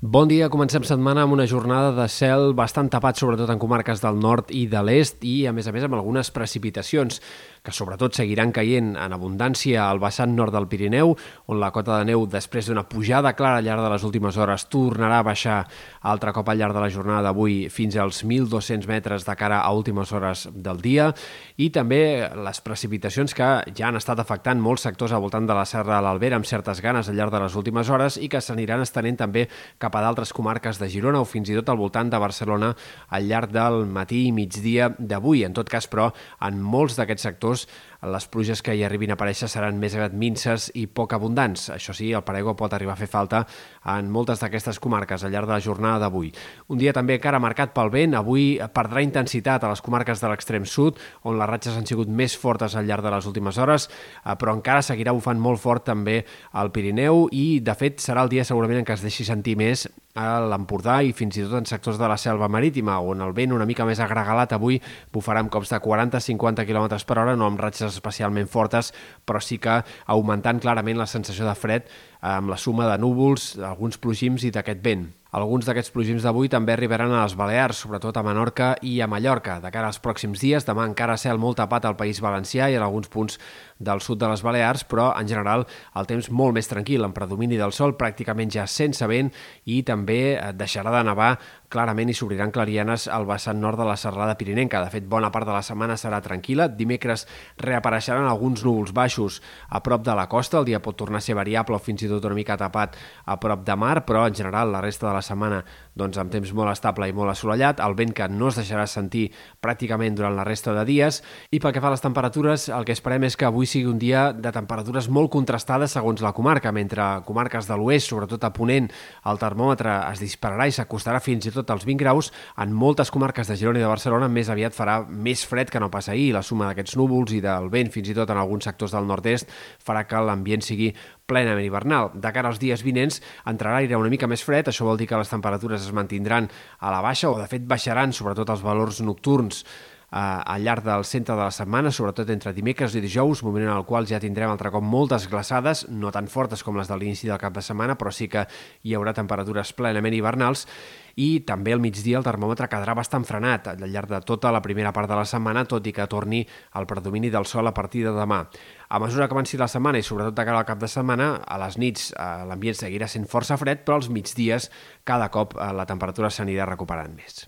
Bon dia, comencem setmana amb una jornada de cel bastant tapat, sobretot en comarques del nord i de l'est, i a més a més amb algunes precipitacions que sobretot seguiran caient en abundància al vessant nord del Pirineu, on la cota de neu, després d'una pujada clara al llarg de les últimes hores, tornarà a baixar altre cop al llarg de la jornada d'avui fins als 1.200 metres de cara a últimes hores del dia, i també les precipitacions que ja han estat afectant molts sectors al voltant de la Serra de l'Albera amb certes ganes al llarg de les últimes hores i que s'aniran estenent també cap cap a d'altres comarques de Girona o fins i tot al voltant de Barcelona al llarg del matí i migdia d'avui. En tot cas, però, en molts d'aquests sectors les pluges que hi arribin a aparèixer seran més aviat minces i poc abundants. Això sí, el paraigua pot arribar a fer falta en moltes d'aquestes comarques al llarg de la jornada d'avui. Un dia també encara marcat pel vent, avui perdrà intensitat a les comarques de l'extrem sud, on les ratxes han sigut més fortes al llarg de les últimes hores, eh, però encara seguirà bufant molt fort també al Pirineu i, de fet, serà el dia segurament en què es deixi sentir més a l'Empordà i fins i tot en sectors de la selva marítima, on el vent una mica més agregalat avui bufarà amb cops de 40-50 km per hora, no amb ratxes especialment fortes, però sí que augmentant clarament la sensació de fred amb la suma de núvols, alguns plogims i d'aquest vent. Alguns d'aquests plogims d'avui també arribaran a les Balears, sobretot a Menorca i a Mallorca. De cara als pròxims dies, demà encara cel molt tapat al País Valencià i en alguns punts del sud de les Balears, però en general el temps molt més tranquil, en predomini del sol, pràcticament ja sense vent i també eh, deixarà de nevar clarament i s'obriran clarianes al vessant nord de la serrada pirinenca. De fet, bona part de la setmana serà tranquil·la. Dimecres reapareixeran alguns núvols baixos a prop de la costa. El dia pot tornar a ser variable o fins i tot una mica tapat a prop de mar, però en general la resta de la setmana doncs, amb temps molt estable i molt assolellat, el vent que no es deixarà sentir pràcticament durant la resta de dies. I pel que fa a les temperatures, el que esperem és que avui sigui un dia de temperatures molt contrastades segons la comarca, mentre comarques de l'oest, sobretot a Ponent, el termòmetre es dispararà i s'acostarà fins i tot als 20 graus, en moltes comarques de Girona i de Barcelona més aviat farà més fred que no pas ahir. La suma d'aquests núvols i del vent, fins i tot en alguns sectors del nord-est, farà que l'ambient sigui plenament hivernal. De cara als dies vinents entrarà aire una mica més fred, això vol dir que les temperatures es mantindran a la baixa o de fet baixaran sobretot els valors nocturns al llarg del centre de la setmana, sobretot entre dimecres i dijous, moment en el qual ja tindrem altre cop moltes glaçades, no tan fortes com les de l'inici del cap de setmana, però sí que hi haurà temperatures plenament hivernals i també al migdia el termòmetre quedarà bastant frenat al llarg de tota la primera part de la setmana, tot i que torni al predomini del sol a partir de demà. A mesura que avanci la setmana i sobretot de cara al cap de setmana, a les nits eh, l'ambient seguirà sent força fred, però als migdies cada cop eh, la temperatura s'anirà recuperant més.